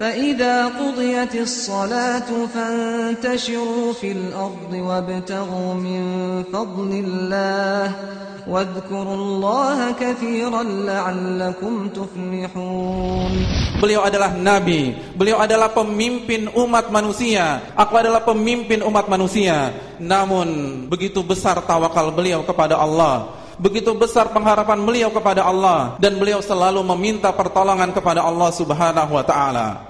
فإذا قضيت الصلاة فانتشروا في الأرض وابتغوا من فضل الله واذكروا الله كثيرا لعلكم تفلحون Beliau adalah nabi, beliau adalah pemimpin umat manusia. Aku adalah pemimpin umat manusia. Namun begitu besar tawakal beliau kepada Allah. Begitu besar pengharapan beliau kepada Allah dan beliau selalu meminta pertolongan kepada Allah Subhanahu wa taala.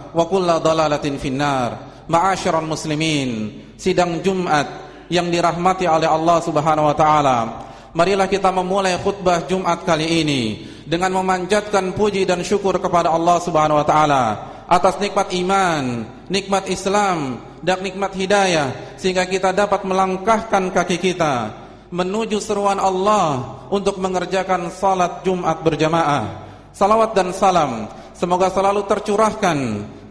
wa kulla dalalatin finnar ma'asyiral muslimin sidang Jumat yang dirahmati oleh Allah Subhanahu wa taala marilah kita memulai khutbah Jumat kali ini dengan memanjatkan puji dan syukur kepada Allah Subhanahu wa taala atas nikmat iman, nikmat Islam dan nikmat hidayah sehingga kita dapat melangkahkan kaki kita menuju seruan Allah untuk mengerjakan salat Jumat berjamaah. Salawat dan salam semoga selalu tercurahkan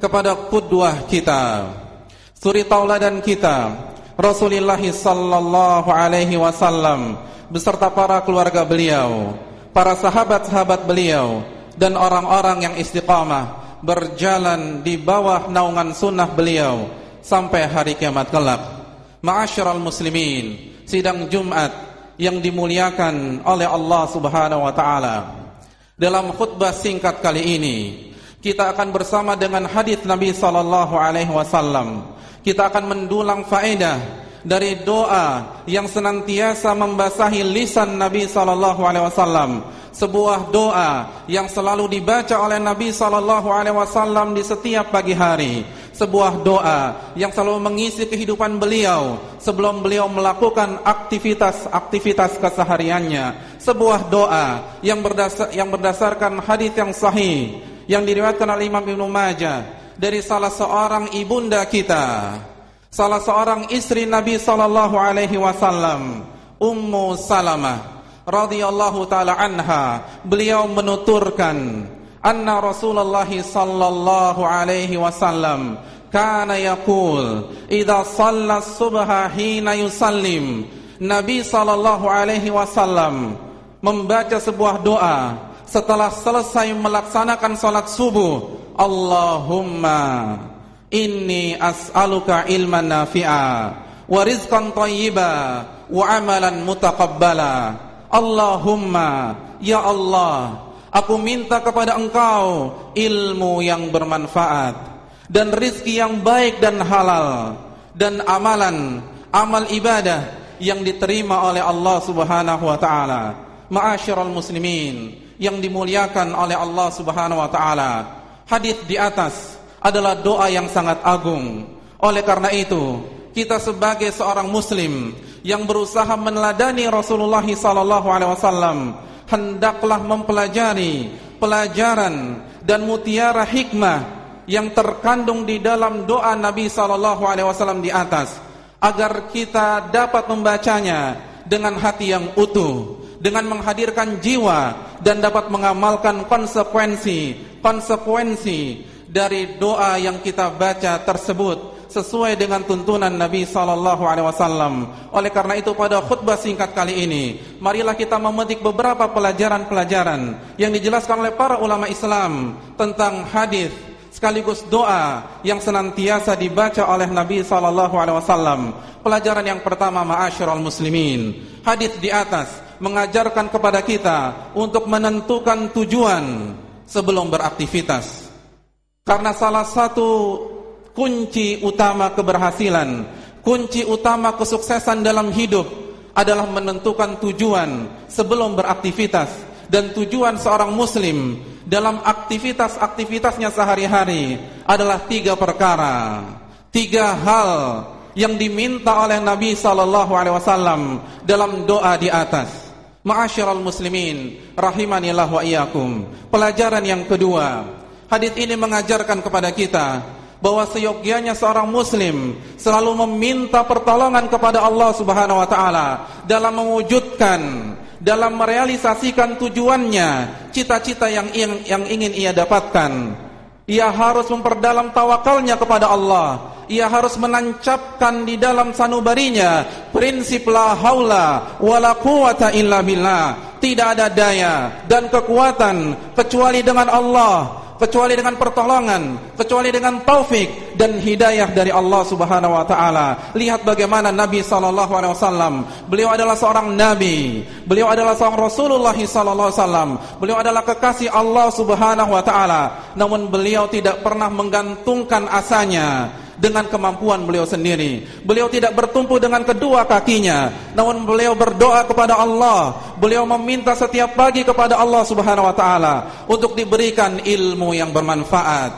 kepada kudwah kita suri tauladan kita Rasulullah sallallahu alaihi wasallam beserta para keluarga beliau para sahabat-sahabat beliau dan orang-orang yang istiqamah berjalan di bawah naungan sunnah beliau sampai hari kiamat kelak. Ma'asyiral muslimin sidang Jumat yang dimuliakan oleh Allah Subhanahu wa taala. Dalam khutbah singkat kali ini kita akan bersama dengan hadis Nabi sallallahu alaihi wasallam. Kita akan mendulang faedah dari doa yang senantiasa membasahi lisan Nabi sallallahu alaihi wasallam. Sebuah doa yang selalu dibaca oleh Nabi sallallahu alaihi wasallam di setiap pagi hari. Sebuah doa yang selalu mengisi kehidupan beliau sebelum beliau melakukan aktivitas-aktivitas kesehariannya. Sebuah doa yang berdasar, yang berdasarkan hadis yang sahih yang diriwayatkan oleh Imam Ibnu Majah dari salah seorang ibunda kita, salah seorang istri Nabi sallallahu alaihi wasallam, Ummu Salamah radhiyallahu taala anha, beliau menuturkan anna Rasulullah sallallahu alaihi wasallam kana yaqul idza shalla subha hina yusallim. Nabi sallallahu alaihi wasallam membaca sebuah doa setelah selesai melaksanakan salat subuh Allahumma inni as'aluka ilman nafi'a wa rizqan wa amalan mutaqabbala. Allahumma ya Allah aku minta kepada engkau ilmu yang bermanfaat dan rizki yang baik dan halal dan amalan amal ibadah yang diterima oleh Allah Subhanahu wa taala. Ma'asyiral muslimin yang dimuliakan oleh Allah Subhanahu wa taala. Hadis di atas adalah doa yang sangat agung. Oleh karena itu, kita sebagai seorang muslim yang berusaha meneladani Rasulullah sallallahu alaihi wasallam hendaklah mempelajari pelajaran dan mutiara hikmah yang terkandung di dalam doa Nabi sallallahu alaihi wasallam di atas agar kita dapat membacanya dengan hati yang utuh dengan menghadirkan jiwa dan dapat mengamalkan konsekuensi konsekuensi dari doa yang kita baca tersebut sesuai dengan tuntunan Nabi sallallahu alaihi wasallam. Oleh karena itu pada khutbah singkat kali ini, marilah kita memetik beberapa pelajaran-pelajaran yang dijelaskan oleh para ulama Islam tentang hadis sekaligus doa yang senantiasa dibaca oleh Nabi sallallahu alaihi wasallam. Pelajaran yang pertama ma'asyiral muslimin. Hadis di atas mengajarkan kepada kita untuk menentukan tujuan sebelum beraktivitas. Karena salah satu kunci utama keberhasilan, kunci utama kesuksesan dalam hidup adalah menentukan tujuan sebelum beraktivitas dan tujuan seorang muslim dalam aktivitas-aktivitasnya sehari-hari adalah tiga perkara, tiga hal yang diminta oleh Nabi sallallahu alaihi wasallam dalam doa di atas. Ma'asyiral muslimin, rahimanillah wa iyyakum. Pelajaran yang kedua, hadis ini mengajarkan kepada kita bahwa seyogyanya seorang muslim selalu meminta pertolongan kepada Allah Subhanahu wa taala dalam mewujudkan dalam merealisasikan tujuannya, cita-cita yang yang ingin ia dapatkan. Ia harus memperdalam tawakalnya kepada Allah. Ia harus menancapkan di dalam sanubarinya prinsip la haula wala quwata illa billah. Tidak ada daya dan kekuatan kecuali dengan Allah kecuali dengan pertolongan, kecuali dengan taufik dan hidayah dari Allah Subhanahu wa taala. Lihat bagaimana Nabi sallallahu alaihi wasallam, beliau adalah seorang nabi, beliau adalah seorang Rasulullah sallallahu alaihi wasallam, beliau adalah kekasih Allah Subhanahu wa taala. Namun beliau tidak pernah menggantungkan asanya dengan kemampuan beliau sendiri. Beliau tidak bertumpu dengan kedua kakinya, namun beliau berdoa kepada Allah. Beliau meminta setiap pagi kepada Allah Subhanahu wa taala untuk diberikan ilmu yang bermanfaat,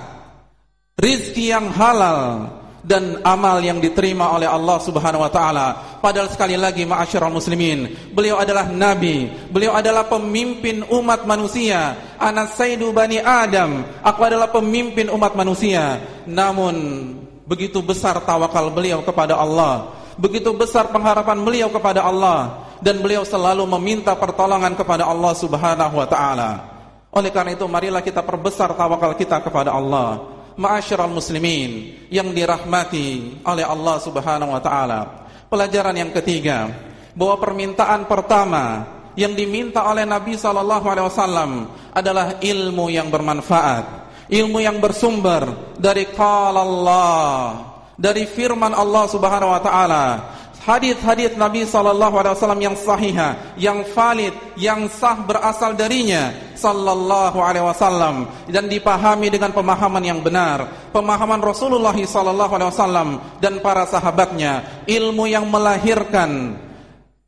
rizki yang halal dan amal yang diterima oleh Allah Subhanahu wa taala. Padahal sekali lagi ma'asyiral muslimin, beliau adalah nabi, beliau adalah pemimpin umat manusia, anak sayyidu bani Adam, aku adalah pemimpin umat manusia. Namun Begitu besar tawakal beliau kepada Allah. Begitu besar pengharapan beliau kepada Allah. Dan beliau selalu meminta pertolongan kepada Allah subhanahu wa ta'ala. Oleh karena itu marilah kita perbesar tawakal kita kepada Allah. Ma'asyiral muslimin Yang dirahmati oleh Allah subhanahu wa ta'ala. Pelajaran yang ketiga Bahwa permintaan pertama Yang diminta oleh Nabi SAW Adalah ilmu yang bermanfaat ilmu yang bersumber dari qala Allah dari firman Allah Subhanahu wa taala. Hadis-hadis Nabi sallallahu alaihi wasallam yang sahih yang valid yang sah berasal darinya. Sallallahu alaihi wasallam. Dan dipahami dengan pemahaman yang benar. Pemahaman Rasulullah sallallahu alaihi wasallam dan para sahabatnya. Ilmu yang melahirkan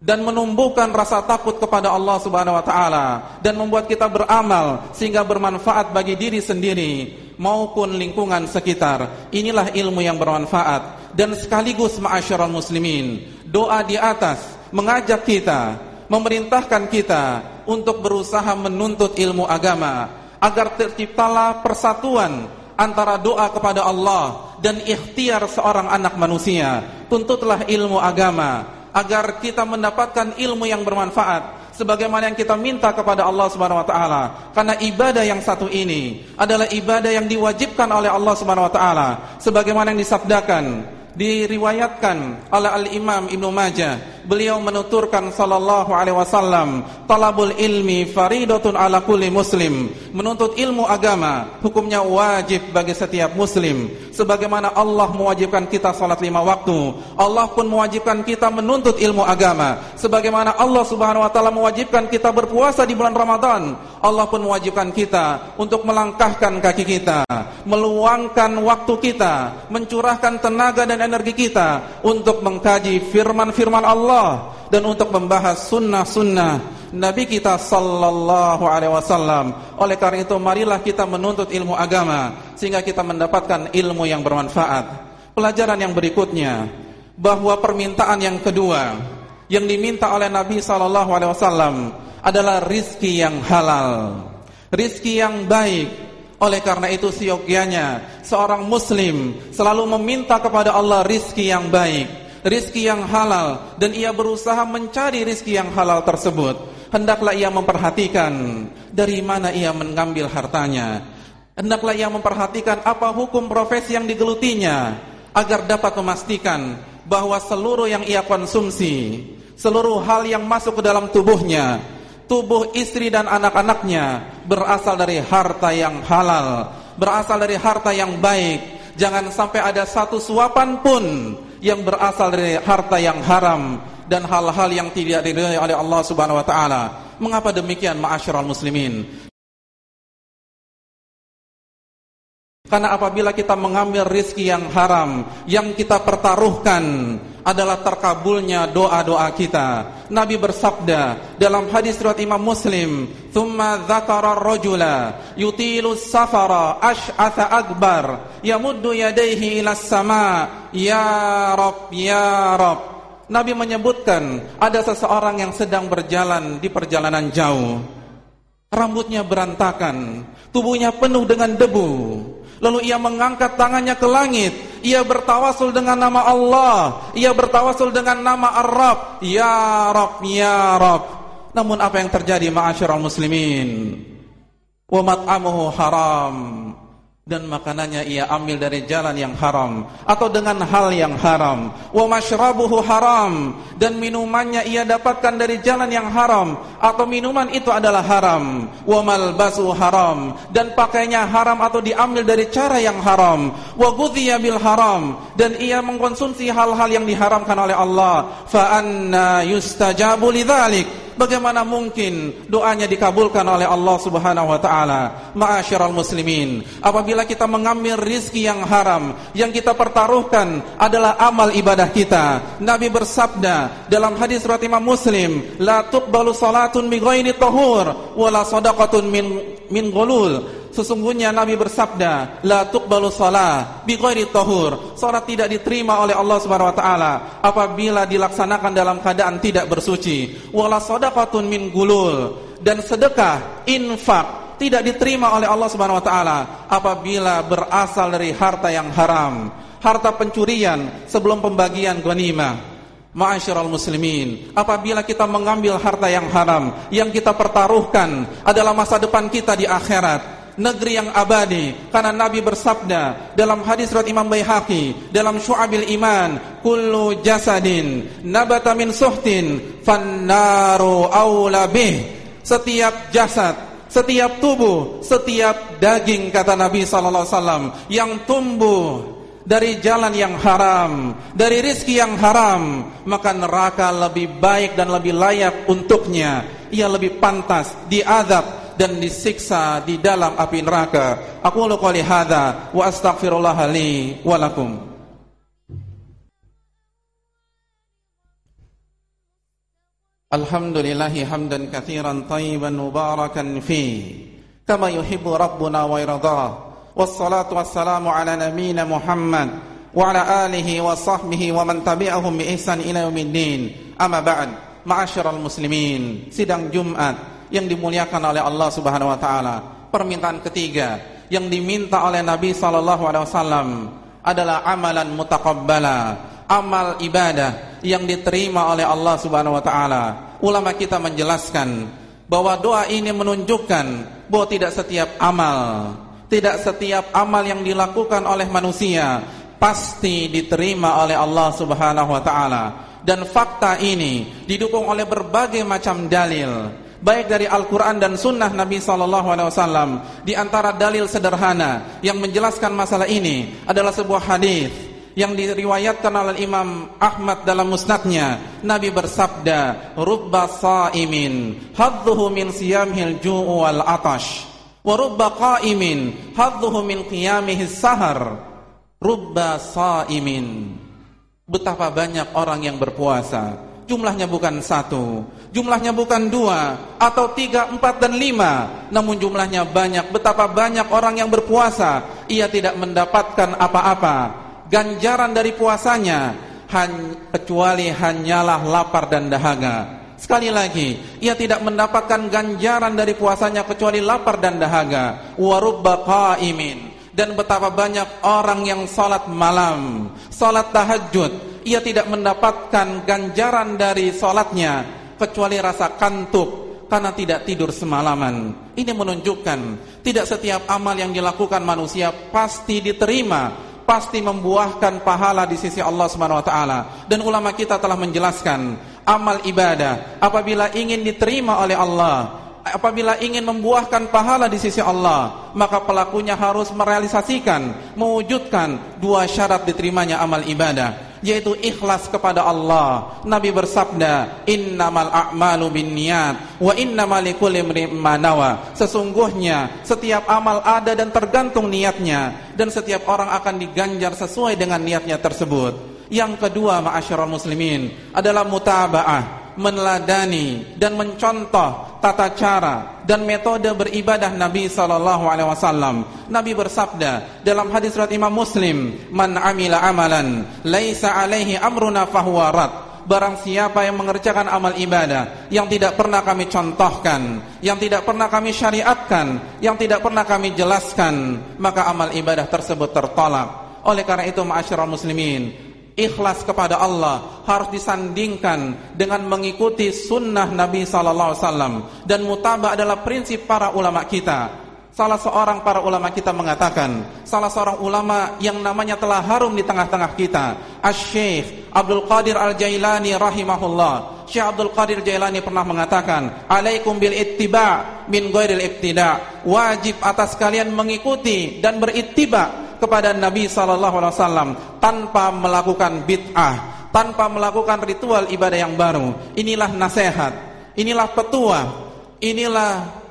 dan menumbuhkan rasa takut kepada Allah Subhanahu wa taala dan membuat kita beramal sehingga bermanfaat bagi diri sendiri maupun lingkungan sekitar. Inilah ilmu yang bermanfaat dan sekaligus ma'asyiral muslimin. Doa di atas mengajak kita, memerintahkan kita untuk berusaha menuntut ilmu agama agar terciptalah persatuan antara doa kepada Allah dan ikhtiar seorang anak manusia. Tuntutlah ilmu agama agar kita mendapatkan ilmu yang bermanfaat sebagaimana yang kita minta kepada Allah Subhanahu wa taala. Karena ibadah yang satu ini adalah ibadah yang diwajibkan oleh Allah Subhanahu wa taala sebagaimana yang disabdakan diriwayatkan oleh Al-Imam Ibnu Majah beliau menuturkan sallallahu alaihi wasallam talabul ilmi faridatun ala kulli muslim. Menuntut ilmu agama hukumnya wajib bagi setiap muslim. Sebagaimana Allah mewajibkan kita salat lima waktu Allah pun mewajibkan kita menuntut ilmu agama. Sebagaimana Allah Subhanahu wa taala mewajibkan kita berpuasa di bulan Ramadan Allah pun mewajibkan kita untuk melangkahkan kaki kita meluangkan waktu kita mencurahkan tenaga dan energi kita untuk mengkaji firman-firman Allah dan untuk membahas sunnah-sunnah Nabi kita sallallahu alaihi wasallam. Oleh karena itu marilah kita menuntut ilmu agama sehingga kita mendapatkan ilmu yang bermanfaat. Pelajaran yang berikutnya bahwa permintaan yang kedua yang diminta oleh Nabi sallallahu alaihi wasallam adalah rizki yang halal. Rizki yang baik, Oleh karena itu siogianya seorang muslim selalu meminta kepada Allah rizki yang baik, rizki yang halal dan ia berusaha mencari rizki yang halal tersebut. Hendaklah ia memperhatikan dari mana ia mengambil hartanya. Hendaklah ia memperhatikan apa hukum profesi yang digelutinya agar dapat memastikan bahwa seluruh yang ia konsumsi, seluruh hal yang masuk ke dalam tubuhnya tubuh istri dan anak-anaknya berasal dari harta yang halal, berasal dari harta yang baik. Jangan sampai ada satu suapan pun yang berasal dari harta yang haram dan hal-hal yang tidak diridhai oleh Allah Subhanahu wa taala. Mengapa demikian ma'asyiral muslimin? Karena apabila kita mengambil rizki yang haram Yang kita pertaruhkan Adalah terkabulnya doa-doa kita. Nabi bersabda Dalam hadis riwayat Imam Muslim Thumma dhakara rajula Yutilu safara Ash'atha akbar Yamuddu yadaihi ila sama Ya Rab, Ya Rab. Nabi menyebutkan Ada seseorang yang sedang berjalan Di perjalanan jauh. Rambutnya berantakan Tubuhnya penuh dengan debu Lalu ia mengangkat tangannya ke langit. Ia bertawasul dengan nama Allah. Ia bertawasul dengan nama Ar-Rab. Ya Rab, Ya Rab. Namun apa yang terjadi ma'asyiral muslimin? Wa mat'amuhu haram dan makanannya ia ambil dari jalan yang haram atau dengan hal yang haram. Wa mashrabuhu haram. Dan minumannya ia dapatkan dari jalan yang haram atau minuman itu adalah haram. Wa malbasu haram. Dan pakainya haram atau diambil dari cara yang haram. Wa ghudhiya bil haram. Dan ia mengkonsumsi hal-hal yang diharamkan oleh Allah. Fa anna yustajabu lidzalik Bagaimana mungkin doanya dikabulkan oleh Allah Subhanahu wa taala? Ma'asyiral muslimin, apabila kita mengambil rizki yang haram, yang kita pertaruhkan adalah amal ibadah kita. Nabi bersabda dalam hadis riwayat Imam Muslim, "La tuqbalu salatun bi ghairi tahur wa la shadaqatun min min ghulul." Sesungguhnya Nabi bersabda, la tuqbalu shalah bi ghairi tahur. Salat tidak diterima oleh Allah Subhanahu wa taala apabila dilaksanakan dalam keadaan tidak bersuci. Wala sadaqatun min gulul dan sedekah, infak tidak diterima oleh Allah Subhanahu wa taala apabila berasal dari harta yang haram, harta pencurian sebelum pembagian ghanimah. Ma'asyiral muslimin, apabila kita mengambil harta yang haram, yang kita pertaruhkan adalah masa depan kita di akhirat, negeri yang abadi karena Nabi bersabda dalam hadis riwayat Imam Baihaqi dalam Syu'abil Iman kullu jasadin nabata min suhtin fannaru aula bih setiap jasad setiap tubuh setiap daging kata Nabi sallallahu alaihi wasallam yang tumbuh dari jalan yang haram, dari rizki yang haram, maka neraka lebih baik dan lebih layak untuknya. Ia lebih pantas diadab dan disiksa di dalam api neraka. Aku qouli hadza wa astaghfirullah li wa lakum. Alhamdulillahi hamdan katsiran tayyiban mubarakan fi kama yuhibbu rabbuna wa yardah. Wassalatu wassalamu ala nabiyyina Muhammad wa ala alihi wa sahbihi wa man tabi'ahum bi ihsan ila yaumiddin. Amma ba'd. Ma'asyiral muslimin, sidang Jumat yang dimuliakan oleh Allah Subhanahu wa taala. Permintaan ketiga yang diminta oleh Nabi sallallahu alaihi wasallam adalah amalan mutaqabbala, amal ibadah yang diterima oleh Allah Subhanahu wa taala. Ulama kita menjelaskan bahwa doa ini menunjukkan bahwa tidak setiap amal, tidak setiap amal yang dilakukan oleh manusia pasti diterima oleh Allah Subhanahu wa taala. Dan fakta ini didukung oleh berbagai macam dalil baik dari Al-Quran dan Sunnah Nabi Sallallahu Alaihi Wasallam. Di antara dalil sederhana yang menjelaskan masalah ini adalah sebuah hadis yang diriwayatkan oleh Imam Ahmad dalam musnadnya. Nabi bersabda rubba sa'imin hadduhu min siyamihil ju'u wal atash wa rubba qa'imin hadduhu min qiyamihi sahar. Rubba sa'imin. Betapa banyak orang yang berpuasa jumlahnya bukan satu, jumlahnya bukan dua, atau tiga, empat, dan lima, namun jumlahnya banyak. Betapa banyak orang yang berpuasa, ia tidak mendapatkan apa-apa. Ganjaran dari puasanya, kecuali hanyalah lapar dan dahaga. Sekali lagi, ia tidak mendapatkan ganjaran dari puasanya kecuali lapar dan dahaga. Warubba qaimin. Dan betapa banyak orang yang salat malam, salat tahajud, ia tidak mendapatkan ganjaran dari salatnya kecuali rasa kantuk karena tidak tidur semalaman. Ini menunjukkan tidak setiap amal yang dilakukan manusia pasti diterima, pasti membuahkan pahala di sisi Allah Subhanahu wa taala. Dan ulama kita telah menjelaskan amal ibadah apabila ingin diterima oleh Allah apabila ingin membuahkan pahala di sisi Allah maka pelakunya harus merealisasikan mewujudkan dua syarat diterimanya amal ibadah yaitu ikhlas kepada Allah. Nabi bersabda innamal a'malu binniyat wa innamal likulli sesungguhnya setiap amal ada dan tergantung niatnya dan setiap orang akan diganjar sesuai dengan niatnya tersebut. Yang kedua ma'asyiral muslimin adalah mutaba'ah, meneladani dan mencontoh tata cara dan metode beribadah Nabi sallallahu alaihi wasallam. Nabi bersabda dalam hadis riwayat Imam Muslim, "Man 'amila amalan laisa 'alaihi amruna fahuwa rad." Barang siapa yang mengerjakan amal ibadah yang tidak pernah kami contohkan, yang tidak pernah kami syariatkan, yang tidak pernah kami jelaskan, maka amal ibadah tersebut tertolak. Oleh karena itu, ma'asyiral muslimin, ikhlas kepada Allah harus disandingkan dengan mengikuti sunnah Nabi sallallahu alaihi wasallam dan mutabak adalah prinsip para ulama kita. Salah seorang para ulama kita mengatakan, salah seorang ulama yang namanya telah harum di tengah-tengah kita, Asy-Syaikh Abdul Qadir Al-Jailani rahimahullah. Syekh Abdul Qadir Jailani pernah mengatakan, "Alaikum bil ittiba' min ghairil ibtida'." Wajib atas kalian mengikuti dan berittiba' kepada Nabi sallallahu alaihi wasallam tanpa melakukan bid'ah, tanpa melakukan ritual ibadah yang baru. Inilah nasihat, inilah petua, inilah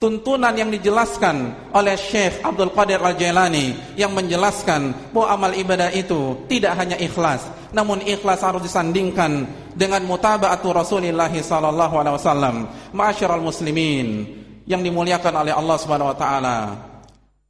tuntunan yang dijelaskan oleh Syekh Abdul Qadir Al-Jailani yang menjelaskan bahwa amal ibadah itu tidak hanya ikhlas, namun ikhlas harus disandingkan dengan mutaba'atu Rasulullah sallallahu alaihi wasallam. Ma'asyiral muslimin yang dimuliakan oleh Allah Subhanahu wa taala.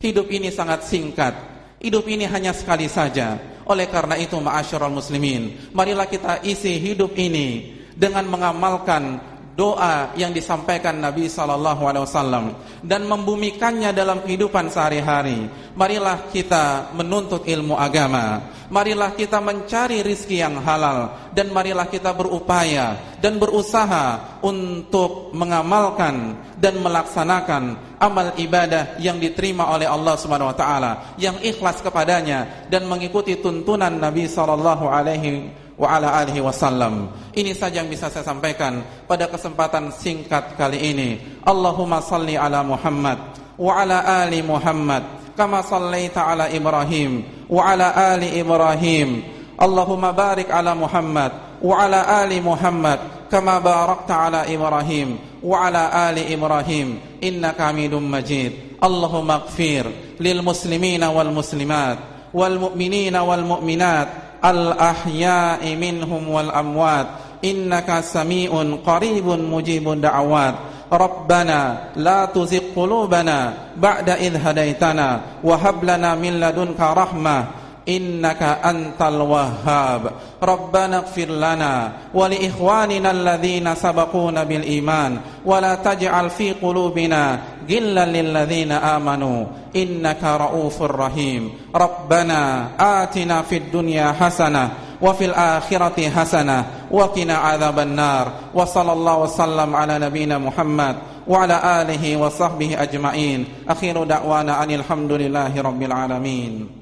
Hidup ini sangat singkat. Hidup ini hanya sekali saja. Oleh karena itu, ma'asyiral muslimin, marilah kita isi hidup ini dengan mengamalkan doa yang disampaikan Nabi sallallahu alaihi wasallam dan membumikannya dalam kehidupan sehari-hari. Marilah kita menuntut ilmu agama. Marilah kita mencari rizki yang halal dan marilah kita berupaya dan berusaha untuk mengamalkan dan melaksanakan amal ibadah yang diterima oleh Allah Subhanahu wa taala yang ikhlas kepadanya dan mengikuti tuntunan Nabi sallallahu alaihi wa ala alihi wasallam. Ini saja yang bisa saya sampaikan pada kesempatan singkat kali ini. Allahumma salli ala Muhammad wa ala ali Muhammad kama sallaita ala Ibrahim wa ala ali Ibrahim. Allahumma barik ala Muhammad wa ala ali Muhammad kama barakta ala Ibrahim wa ala ali Ibrahim innaka Hamidum Majid. Allahumma ighfir lil muslimina wal muslimat wal mu'minina wal mu'minat الأحياء منهم والأموات. إنك سميع قريب مجيب دعوات. ربنا لا تزغ قلوبنا بعد إذ هديتنا وهب لنا من لدنك رحمة. إنك أنت الوهاب. ربنا اغفر لنا ولإخواننا الذين سبقونا بالإيمان ولا تجعل في قلوبنا غلا للذين آمنوا. إنك رؤوف رحيم. ربنا آتنا في الدنيا حسنة وفي الآخرة حسنة وقنا عذاب النار. وصلى الله وسلم على نبينا محمد وعلى آله وصحبه أجمعين. أخير دعوانا أن الحمد لله رب العالمين.